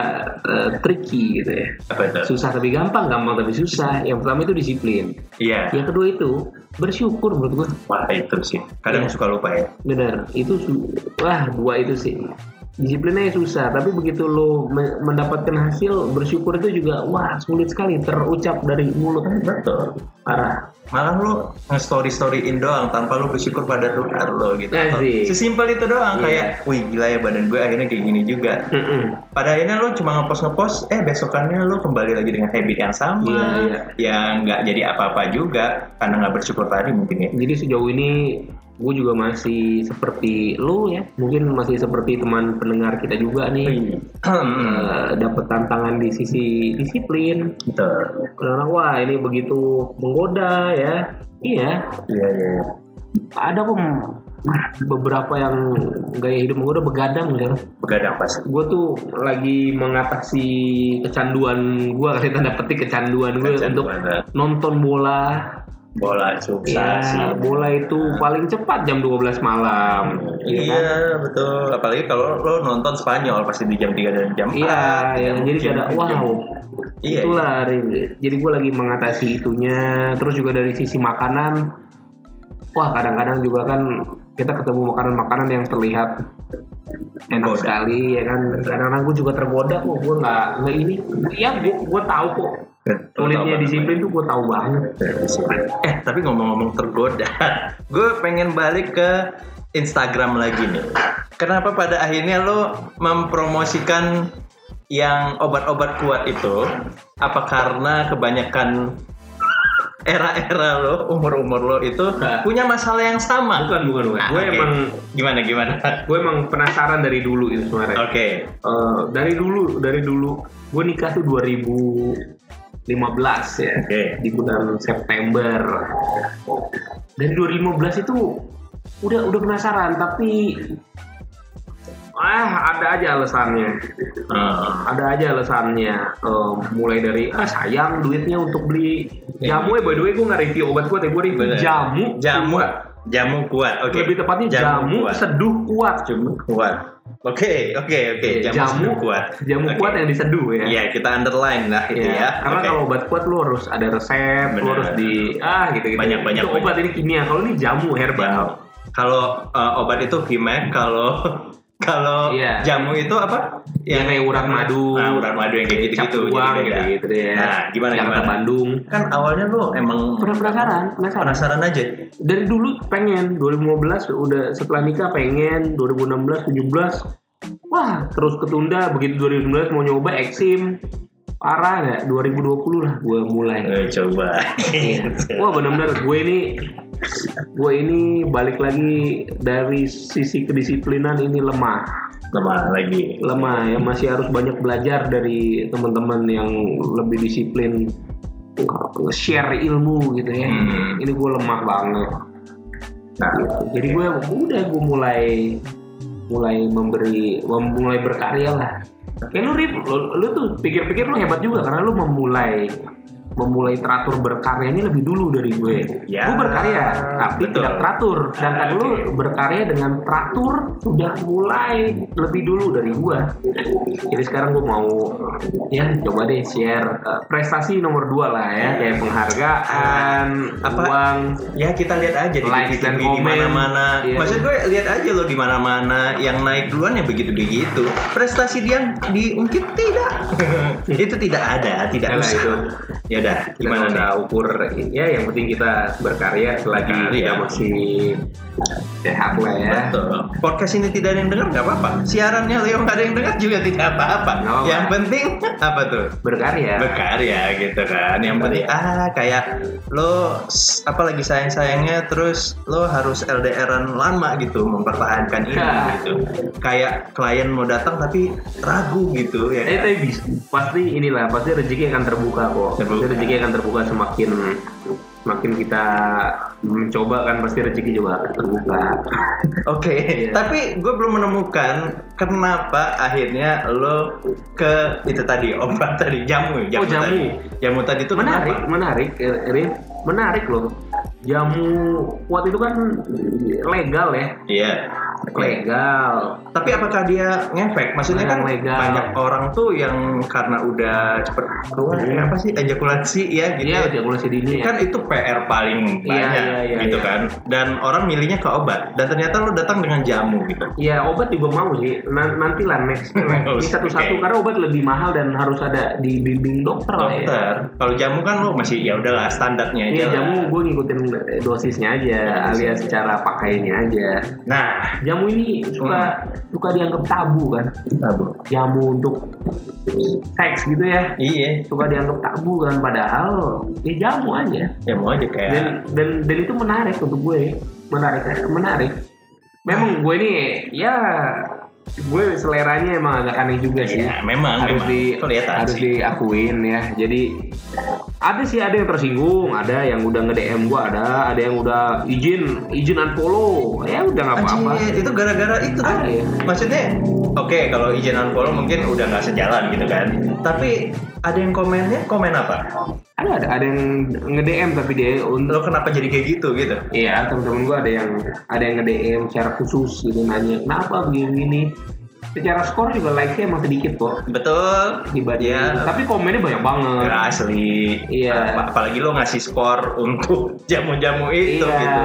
eh, tricky gitu ya. Apa itu? Susah tapi gampang gampang tapi susah. Yang pertama itu disiplin. Iya. Yang kedua itu bersyukur menurut gue Wah itu sih, kadang Iya. suka lupa ya. benar itu wah dua itu sih disiplinnya susah tapi begitu lo me- mendapatkan hasil bersyukur itu juga wah sulit sekali terucap dari mulut Betul. parah Malah lu nge-story storyin doang tanpa lu bersyukur pada Tuhan lo gitu. Asik. Sesimpel itu doang Iya. kayak, wih gila ya badan gue akhirnya kayak gini juga. Mm-mm. Pada akhirnya lu cuma ngepost ngepost, eh besokannya lu kembali lagi dengan habit yang sama, Iya, iya. yang nggak jadi apa-apa juga karena nggak bersyukur tadi mungkin ya. jadi sejauh ini gue juga masih seperti lu ya. Mungkin masih seperti teman pendengar kita juga nih. Eh, dapat tantangan di sisi disiplin. Betul. kadang wah ini begitu menggoda ya. Iya. Iya, iya. ada kok beberapa yang gaya hidup menggoda begadang ya Begadang pasti. gue tuh lagi mengatasi kecanduan gue kasih tanda petik kecanduan gue untuk nonton bola Bola susah sih. ya bola itu paling cepat jam 12 malam Iya, kan? betul. Apalagi kalau lo nonton Spanyol pasti di jam 3 dan jam 4. Iya, ya, jadi ada wow. Iya, Itulah, Rin. jadi gue lagi mengatasi itunya. Terus juga dari sisi makanan, wah kadang-kadang juga kan kita ketemu makanan-makanan yang terlihat enak Tergoda. sekali ya kan. Kadang-kadang gue juga tergoda kok, gue nggak nggak ini. Ya gue gue tahu kok. Sulitnya disiplin tuh gue tahu banget. Eh, tapi ngomong-ngomong tergoda, *laughs* gue pengen balik ke Instagram lagi nih. Kenapa pada akhirnya lo mempromosikan yang obat-obat kuat itu? Apa karena kebanyakan era-era lo, umur-umur lo itu Nah. punya masalah yang sama? Bukan bukan bukan. Ah, gue oke. emang gimana gimana? gue emang penasaran dari dulu itu sebenarnya. Oke. Eh, dari dulu dari dulu gue nikah tuh 2015 ya Oke. di bulan September. Dari 2015 itu udah udah penasaran tapi ah ada aja alasannya. Ah. ada aja alasannya. Eh, mulai dari ah sayang duitnya untuk beli jamu. Ya by the way gue nggak review obat kuat ya gue review jamu. Jamu. Jamu kuat. Oke. lebih tepatnya jamu, kuat. seduh kuat Jamu kuat. Oke, oke, oke. Jamu, jamu seduh kuat. jamu Oke. kuat yang diseduh ya Iya, kita underline lah itu Iya, ya. karena Oke. kalau obat kuat lu harus ada resep, lu Benar. harus di ah gitu gitu. Banyak, banyak, Itu obat ini kimia, kalau ini jamu herbal. kalau uh, obat itu Vimek, kalau kalau Iya. jamu itu apa? Yang kayak urat madu, Nah, urat madu yang kayak gitu-gitu. uang gitu beda. gitu deh. Nah, gimana Jakarta gimana? Bandung. Kan awalnya lu emang Pernah penasaran, penasaran. penasaran aja. Dari dulu pengen 2015 udah setelah nikah pengen 2016 17 wah terus ketunda begitu 2019 mau nyoba eksim parah nggak 2020 lah gue mulai. Eh, coba. Wah benar-benar gue ini gue ini balik lagi dari sisi kedisiplinan ini lemah. Lemah lagi. lemah ya masih harus banyak belajar dari teman-teman yang lebih disiplin share ilmu gitu ya. Hmm. ini gue lemah banget. Nah, jadi gue udah gue mulai mulai memberi mem- mulai berkarya lah kayak lu Rip, lu, lu tuh pikir-pikir lu hebat juga karena lu memulai memulai teratur berkaryanya lebih dulu dari gue. Ya, gue berkarya tapi betul. tidak teratur. Sedangkan Ah, lu oke. berkarya dengan teratur sudah mulai lebih dulu dari gue. Jadi sekarang gue mau ya coba deh share eh, prestasi nomor dua lah ya kayak penghargaan, Apa? uang, ya kita lihat aja di Likes dan di mana-mana. Iya. Maksud gue lihat aja loh di mana-mana yang naik duluan ya begitu-begitu. Prestasi dia diungkit tidak. *laughs* itu tidak ada, tidak usah. itu. Ya udah, gimana gimana udah ukur ya yang penting kita berkarya selagi kita masih sehat lah ya Betul. Podcast ini tidak ada yang dengar nggak apa-apa. Siarannya Leo nggak ada yang dengar juga tidak apa-apa. Apa-apa. Yang penting apa tuh? berkarya berkarya gitu kan yang penting ah kayak lo apa lagi sayang sayangnya terus lo harus LDRan lama gitu mempertahankan ini Ya. gitu kayak klien mau datang tapi ragu gitu ya Eh kan? tapi bis- pasti inilah pasti rezeki akan terbuka kok. Terbuka. Rezeki akan terbuka semakin semakin kita mencoba kan pasti rezeki juga akan terbuka. *laughs* Oke, Iya. tapi gue belum menemukan kenapa akhirnya lo ke itu tadi obat tadi jamu, jamu, Oh, jamu. tadi. Jamu tadi itu menarik, kenapa? menarik, eh, Rin. menarik loh. Jamu kuat itu kan legal ya, Iya. Oke. Legal. Tapi apakah dia ngefek? Maksudnya kan Yang legal. banyak orang tuh yang karena udah cepet keluar Hmm. ya apa sih ejakulasi ya gitu. Iya, ya. ejakulasi dini ya. Kan itu PR paling Iya, banyak iya, iya, gitu iya. kan. Dan orang milihnya ke obat. Dan ternyata lo datang dengan jamu gitu. Ya obat juga mau sih. Nan- Nanti lah *laughs* next. Ini satu-satu Oke. karena obat lebih mahal dan harus ada di bimbing dokter. ya. Dokter. Kalau jamu kan lo masih ya udahlah standarnya aja. Iya jamu gue ngikutin dosisnya aja, alias cara pakainya aja. Nah, jamu ini suka suka dianggap tabu kan Tabu. jamu untuk seks gitu ya Iya. suka dianggap tabu kan padahal ya jamu aja Ya mau aja kayak. dan dan dan itu menarik untuk gue menarik menarik memang gue ini ya gue seleranya emang agak aneh juga sih Iya, memang, harus memang. di Kelihatan harus sih. diakuin ya jadi ada sih ada yang tersinggung ada yang udah nge DM gue ada ada yang udah izin izin unfollow ya udah nggak apa-apa Anjir, itu gara-gara itu kan. Ya. Maksudnya, oke kalau izin unfollow mungkin udah nggak sejalan gitu kan. Tapi ada yang komennya, komen apa? Ada ada ada yang nge DM tapi dia untuk Lo kenapa jadi kayak gitu gitu? Iya, teman-teman gue ada yang ada yang nge-DM secara khusus gitu nanya, kenapa begini Secara skor juga like-nya emang sedikit kok Betul. dibanding. Iya. Tapi komennya banyak banget. Nggak asli. Iya. Ap- Apalagi lo ngasih skor untuk *laughs* jamu-jamu itu iya. gitu.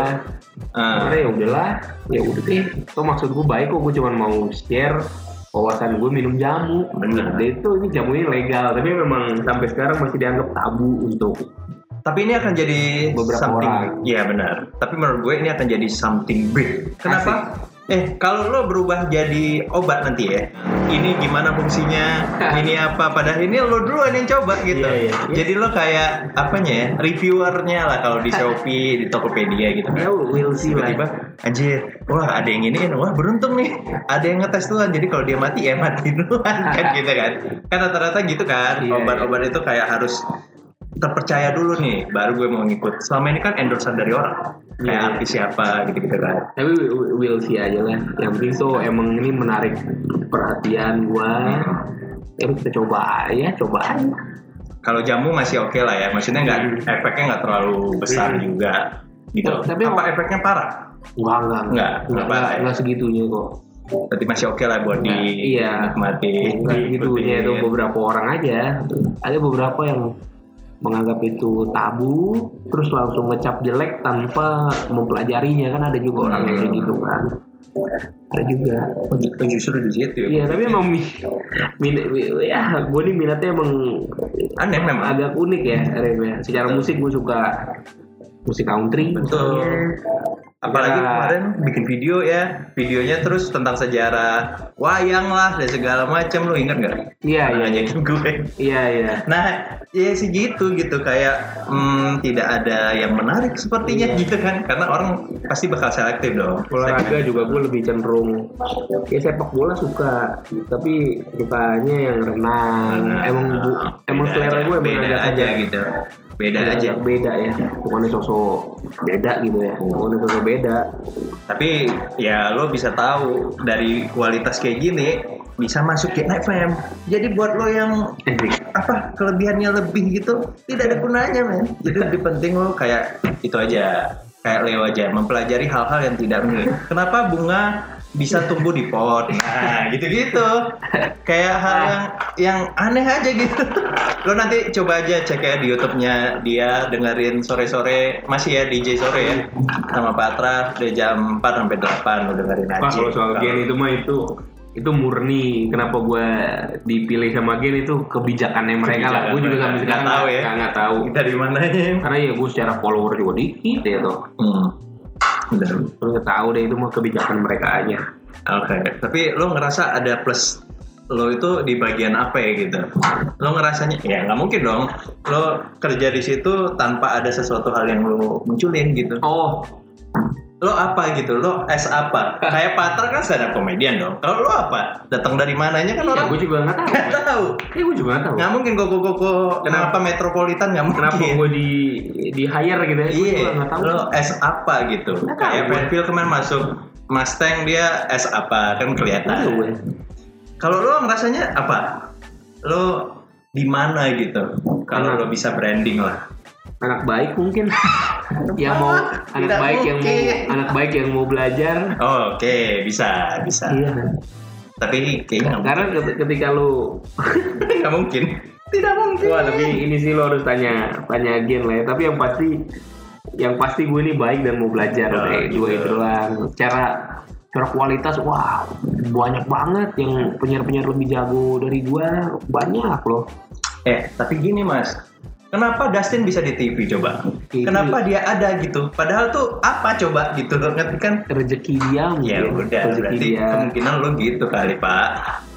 Ah. Akhirnya ya udahlah, ya udah deh. Itu maksud gue baik kok, gue cuma mau share wawasan gue minum jamu. Bener. Dan itu ini jamu ini legal, tapi memang sampai sekarang masih dianggap tabu untuk Tapi ini akan jadi Beberapa something. orang. Iya benar. Tapi menurut gue ini akan jadi something big. Kenapa? Eh kalau lo berubah jadi obat nanti ya, ini gimana fungsinya? *laughs* ini apa? Padahal ini lo duluan yang coba gitu. Iya, iya. Jadi lo kayak apanya ya? Reviewernya lah kalau di Shopee, di Tokopedia gitu. ya we'll see lah. Tiba-tiba, anjir, wah ada yang ini, wah beruntung nih, ada yang ngetes duluan. Jadi kalau dia mati ya mati duluan *laughs* kan gitu kan? Kan rata-rata gitu kan, Iya, obat-obat itu kayak harus terpercaya dulu nih, baru gue mau ngikut. Selama ini kan endorsean dari orang, kayak Iya. artis siapa gitu-gitu kan. tapi we'll see aja lah yang penting tuh emang ini menarik perhatian gua ya udah kita coba aja coba aja Kalau jamu masih oke lah ya, maksudnya nggak efeknya nggak terlalu besar juga gitu. Hmm. Tapi Apa emang- efeknya parah? enggak enggak Nggak, enggak nggak parah ya? enggak segitunya kok Berarti masih oke lah buat Iya. dinikmati. enggak segitunya itu beberapa orang aja ada beberapa yang menganggap itu tabu terus langsung ngecap jelek tanpa mempelajarinya kan ada juga orang yang kayak gitu kan ada juga Oh, justru di situ ya. iya tapi emang mi, min- mi- ya gue nih minatnya emang Aneh memang. agak unik ya Rem ya. Secara musik gue suka musik country Betul. misalnya. Apalagi Ya. kemarin bikin video ya, videonya terus tentang sejarah wayang lah dan segala macam. Lu inget gak? Iya iya Ngajakin gue. iya iya. Nah, ya sih gitu gitu kayak hmm, tidak ada yang menarik sepertinya gitu kan, karena orang pasti bakal selektif dong. Olahraga juga gue lebih cenderung ya sepak bola suka tapi sukanya yang renang. Nah, emang bu, emang selera aja, gue emang beda aja agak- gitu, beda agak aja. beda ya. Bukannya sosok beda gitu ya. Bukannya sosok beda. Tapi ya lo bisa tahu dari kualitas kayak gini bisa masuk ke FM. Jadi buat lo yang apa kelebihannya lebih gitu tidak ada gunanya men jadi lebih penting lo kayak itu aja kayak Leo aja mempelajari hal-hal yang tidak kenapa bunga bisa tumbuh di pot. *laughs* Nah gitu-gitu. Kayak hal yang yang aneh aja gitu. Lo nanti coba aja cek ya di YouTube-nya dia dengerin sore-sore masih ya DJ sore ya sama Patra dari jam 4 sampai 8 lo dengerin aja. Pak kalau soal gen itu mah itu itu murni. Kenapa gue dipilih sama gen itu kebijakannya mereka lah. Gue juga sampai Nggak sekarang tahu ya. nggak- nggak tahu dari mananya karena ya gue secara follower juga dikit ya tuh hmm. Lu nggak tahu deh itu mah kebijakan mereka aja. Oke, tapi lo ngerasa ada plus lo itu di bagian apa ya gitu? Lo ngerasanya ya nggak mungkin dong. Lo kerja di situ tanpa ada sesuatu hal yang lo munculin gitu. Oh, Lo apa gitu? Lo S apa? Kayak Patra kan stand komedian dong. Kalau lo apa? Datang dari mananya kan ya orang gue juga nggak tahu. nggak tahu. Ya gue juga nggak tahu. Nggak mungkin koko-koko kenapa metropolitan nggak mungkin. Kenapa gue di di hire gitu ya? Gue Iya, juga nggak tahu. lo S apa gitu? Kayak gue. Penfield kemarin masuk Mustang dia S apa kan kelihatan. Kalau lo ngerasanya apa? Lo di mana gitu? Kalau lo bisa branding lah. Anak baik mungkin. *laughs* yang mau anak Tidak baik yang mau mungkin. anak baik yang mau belajar. Oh, Oke, bisa, bisa. Iya. Tapi kayaknya Karena ket- ketika lu mungkin. *laughs* Nggak mungkin. Tidak mungkin. Wah tapi ini sih lo harus tanya tanya Gen lah ya. Tapi yang pasti yang pasti gue ini baik dan mau belajar Oh, kayak gitu. dua itu doang. Cara cara kualitas wah banyak banget yang penyiar-penyiar lebih jago dari gue banyak loh. Eh, tapi gini mas. Kenapa Dustin bisa di TV coba? Kenapa dia ada gitu? Padahal tuh apa coba gitu loh ngerti kan? rezeki dia Ya mungkin. udah rezeki berarti dia kemungkinan lo gitu kali pak.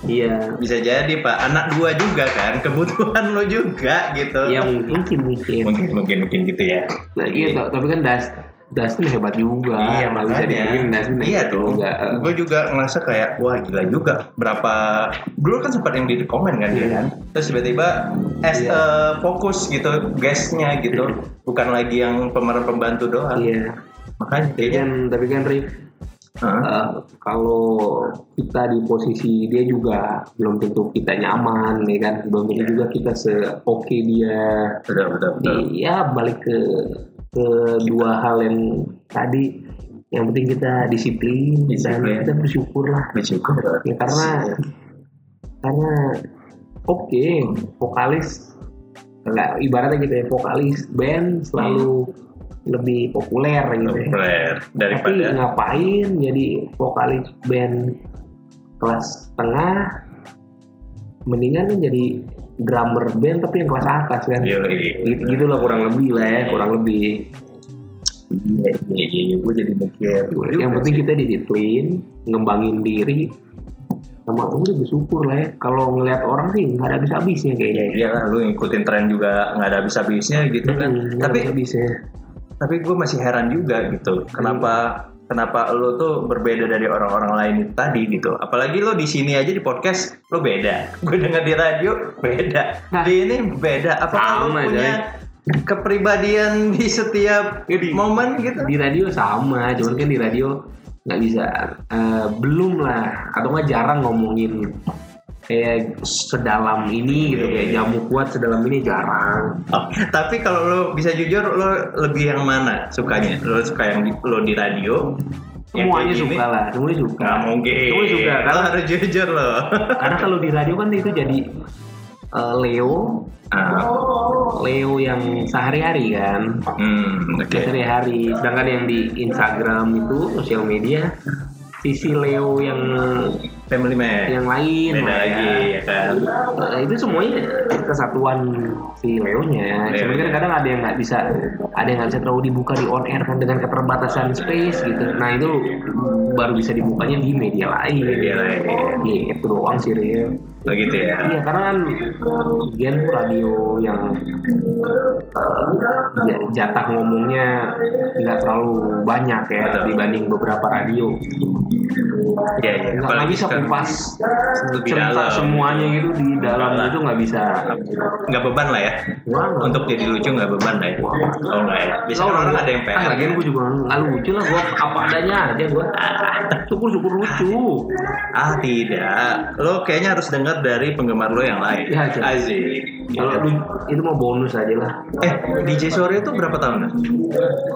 iya Bisa jadi pak anak gua juga kan *laughs* kebutuhan lo juga gitu. ya mungkin mungkin mungkin mungkin mungkin gitu ya. nah, iya ta- tapi kan Das Dustin hebat juga Iya nggak bisa makanya. dibikin Dustin Iya tuh. juga Gue juga ngerasa kayak wah gila juga. Berapa dulu kan sempat yang di komen kan dia Iya. kan. Terus tiba-tiba as Iya. a fokus gitu guestnya gitu. *laughs* Bukan lagi yang pemeran pembantu doang. iya Makanya tapi kan tapi kan Rif Hah? eh, kalau kita di posisi dia juga belum tentu kita nyaman ya kan belum tentu Iya. juga kita se oke dia Betul betul betul. Iya balik ke ke dua hal yang tadi yang penting kita disiplin, Disiplin. dan kita bersyukur lah Bersyukur. ya karena karena oke vokalis nggak ibaratnya gitu ya vokalis band selalu lebih populer gitu ya. Populer tapi daripada ngapain jadi vokalis band kelas tengah mendingan jadi drummer band tapi yang kelas atas kan Yoi. gitu, gitu lah kurang lebih lah ya kurang lebih Iya iya iya. Gue jadi mikir. yang penting kita disiplin ngembangin diri sama udah bersyukur lah ya kalau ngelihat orang sih nggak ada habis habisnya kayaknya ya. Iya lah, lu ngikutin tren juga nggak ada habis-habisnya gitu kan. Hmm, nggak Tapi ada habisnya tapi gue masih heran juga gitu kenapa kenapa lo tuh berbeda dari orang-orang lain itu tadi gitu. Apalagi lo di sini aja di podcast lo beda. *laughs* Gue dengar di radio beda. Nah. di ini beda. Apakah lo punya kepribadian di setiap Jadi- momen gitu? Di radio sama cuman kan di radio nggak bisa eh, belum lah. Atau nggak jarang ngomongin kayak sedalam ini gitu kayak jamu kuat sedalam ini jarang. Oh, tapi kalau lo bisa jujur lo lebih yang mana sukanya? Lo suka yang di, lo di radio? Semuanya gini? suka lah semuanya suka. Nggak mungkin. Semuanya suka karena harus jujur lo. *laughs* karena kalau di radio kan itu jadi eh, Leo. Ah, Leo yang sehari-hari kan. Hmm, oke. Sehari-hari. Sedangkan yang di Instagram itu sosial media sisi Leo yang family man yang lain beda ya. lagi ya kan Nah, itu semuanya kesatuan si Leonya. Leo, Cuman kan ya. kadang ada yang nggak bisa, ada yang nggak bisa terlalu dibuka di on air kan dengan keterbatasan space gitu. Nah itu baru bisa dibukanya di media lain. Media lain. Gitu doang sih Rio. begitu ya Iya karena kan Gen radio yang ya, jatah ngomongnya nggak terlalu banyak ya Betul. dibanding beberapa radio. Iya, iya. Nggak bisa kupas lebih cerita dalam. semuanya gitu di dalam Dalam. itu nggak bisa. Nggak beban lah ya. Wah, untuk jadi lucu nggak beban lah ya. Oh nggak ya. Biasanya orang ada yang Ah, pengen. Lagian gue juga nggak lucu lah, gue apa adanya aja gue. Syukur-syukur lucu. ah tidak. Lo kayaknya harus dengar dari penggemar lo yang lain. Ya, aja. Azik Kalau lu- itu mau bonus aja lah. eh DJ sore itu berapa tahun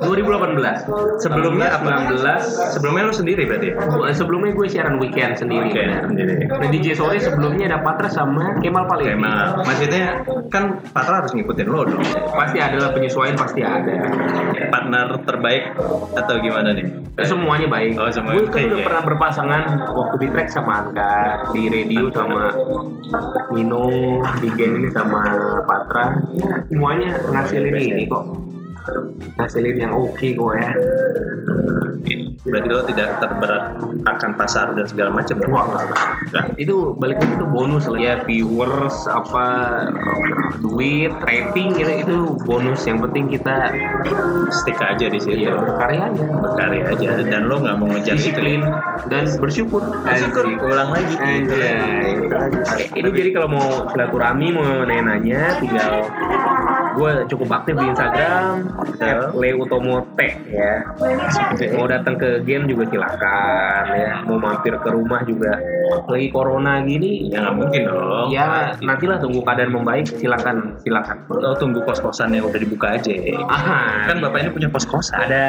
2018. sebelumnya apa 19. sebelumnya lo sendiri berarti ya? Gua- Sebelumnya gue siaran weekend sendiri. Oke, sendiri. Nah, DJ sore sebelumnya ada Patra sama Kemal Palevi. Kemal maksudnya kan Patra harus ngikutin lo dong Pasti ada lah penyesuaian pasti ada. partner terbaik atau gimana nih Semuanya baik. Oh, semuanya gue kan udah ya. pernah berpasangan waktu di track sama Angga, di radio sama Mino, di Gen ini sama Patra. Semuanya ngasilin ini kok. Ngasilin yang oke kok ya. berarti lo tidak terberat akan pasar dan segala macam ya? Wah. Nggak. itu balik lagi itu bonus lah ya viewers apa duit rating gitu itu bonus yang penting kita stick aja di situ ya berkarya aja berkarya aja dan lo nggak mau ngejar disiplin dan bersyukur bersyukur ulang lagi Anjay. Ini jadi kalau mau silaturahmi mau nanya-nanya tinggal gue cukup aktif di Instagram @leutomote ya. Mau datang ke game juga silakan ya. Mau mampir ke rumah juga lagi corona gini ya nggak mungkin dong ya nantilah tunggu keadaan membaik silakan silakan. lo tunggu kos kosan yang udah dibuka aja Ah, kan bapak ini punya kos kosan ada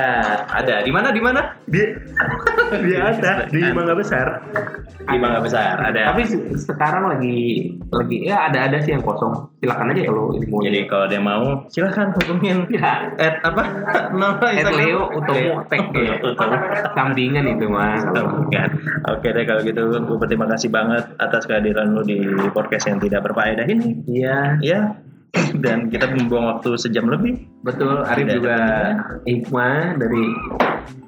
ada di mana di mana di *laughs* di ada di Mangga Besar. di Mangga Besar ada Tapi se- sekarang lagi lagi ya ada ada sih yang kosong. Silakan aja kalau mau. jadi kalau dia mau silahkan hubungin *laughs* ya. at apa nama Instagram? Leo Utomo Tech. Sampingan itu mah. Oke deh kalau gitu gue berterima kasih banget atas kehadiran lo di podcast yang tidak berfaedah ini. Iya. Ya, *coughs* dan kita membuang waktu sejam lebih. Betul, Arif Tidak juga hikmah dari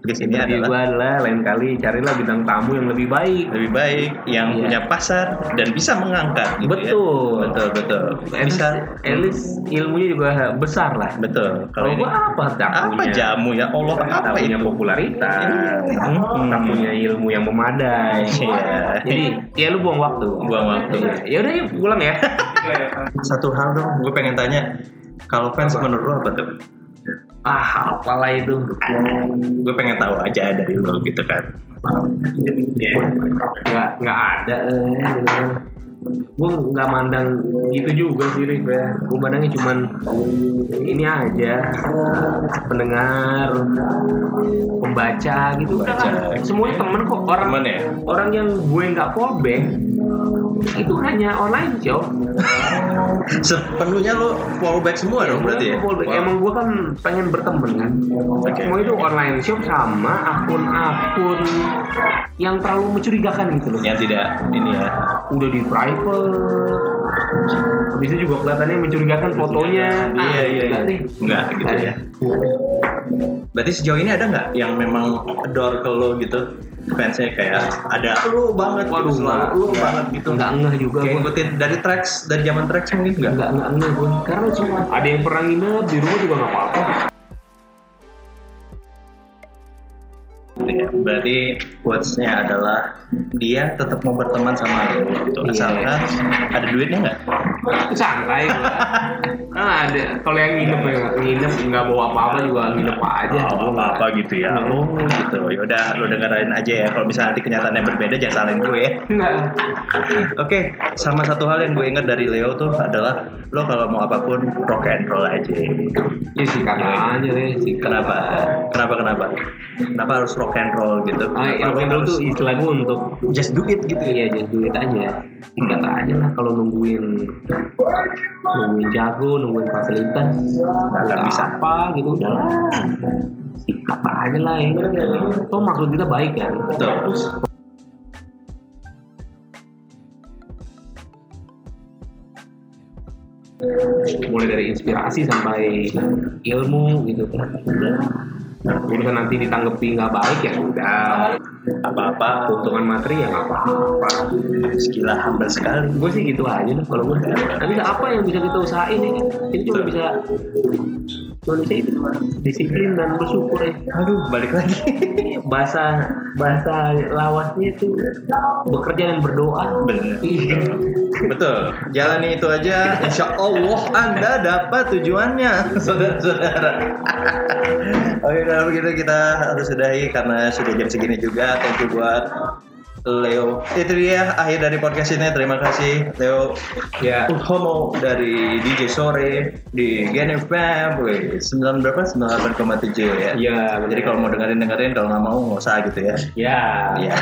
Di sini adalah gua adalah lain kali carilah bintang tamu yang lebih baik. lebih baik yang Iya. punya pasar dan bisa mengangkat. gitu ya. Betul. betul, betul. Bisa. At least ilmunya juga besar lah. Betul. Kalau ini- gua apa tak apa jamu ya Allah tak apa punya itu? popularitas, Hmm. tak punya ilmu yang memadai. Iya. Jadi ya lu buang waktu. Buang waktu. Iya. Ya udah yuk pulang ya. Satu hal dong, gue pengen tanya. Kalau fans menurut lo apa tuh? Ah apalah itu. Gue pengen tahu aja dari lo gitu kan. nggak nggak ada eh, gue nggak mandang gitu juga sih Rif ya gue mandangnya cuman ini aja pendengar pembaca gitu kan semuanya temen kok orang Temen ya? orang yang gue nggak fallback itu hanya online shop Sepenuhnya lo fallback semua dong berarti ya? Fallback. Wow. emang gue kan pengen berteman kan Oke. semua itu online shop sama akun-akun yang terlalu mencurigakan gitu loh Yang tidak ini ya. udah di private habis itu juga kelihatannya mencurigakan fotonya Ah, Iya, iya, enggak iya. deh. Enggak gitu ya. Berarti sejauh ini ada nggak yang memang adore ke lo gitu? Fansnya kayak ada lu banget Waduh, gitu, selalu lu banget gitu. enggak enggak juga Kayak ngikutin dari tracks, dari zaman tracks mungkin enggak? enggak enggak enggak gue karena cuma ada yang pernah nginep di rumah juga nggak apa-apa Ya, berarti quotes-nya adalah dia tetap mau berteman sama lo gitu. Iya. Asalkan ada duitnya nggak? santai *laughs* kan ada kalau yang nginep ya nginep nggak bawa apa-apa juga nginep aja Oh, apa-apa gitu ya. Oh gitu. Yaudah lu dengerin aja ya. Kalau misalnya nanti kenyataannya berbeda jangan salahin gue ya. *laughs* Oke, sama satu hal yang gue ingat dari Leo tuh adalah lo kalau mau apa pun rock and roll aja. ya aja deh sikat Kenapa? Kenapa kenapa? Kenapa harus rock and roll gitu? Ah, Kenapa yang lo itu tuh harus istilah gue untuk just do it gitu Iya, just do it aja. Sikat aja lah kalau nungguin nungguin jago, nungguin fasilitas, nggak bisa. apa gitu udah lah. Sikat aja lah ya. Toh maksud kita baik kan. Betul. Mulai dari inspirasi sampai ilmu gitu kan. Urusan nanti ditanggepi nggak baik ya udah. Apa-apa Keuntungan materi ya nggak apa-apa. gila humble sekali. gue sih gitu aja deh kalau gue tapi apa yang bisa kita usahain kan ini cuma bisa manusia itu disiplin dan bersyukur ya Aduh, balik lagi. *laughs* bahasa bahasa lawasnya itu bekerja dan berdoa Bener. Iya. Betul. Jalani itu aja. Insya Allah Anda dapat tujuannya, *laughs* saudara-saudara. Oke, kalau begitu kita harus sudahi karena sudah jam segini juga. Thank you buat Leo. Itu dia akhir dari podcast ini. Terima kasih Leo. ya Homo dari DJ Sore di Gen FM. Wih, 9 berapa? 98,7 ya. ya Jadi kalau mau dengerin dengerin, kalau nggak mau nggak usah gitu ya. ya Iya.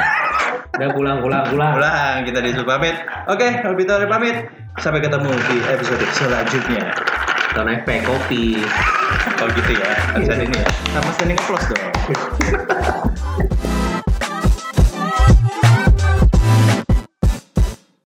udah pulang pulang pulang Pulang kita disuruh pamit. Oke, kalau gitu Ari pamit. Sampai ketemu di episode selanjutnya. Don't efek kopi Kalau gitu ya, harus ada ini ya. Sama standing applause dong. *laughs*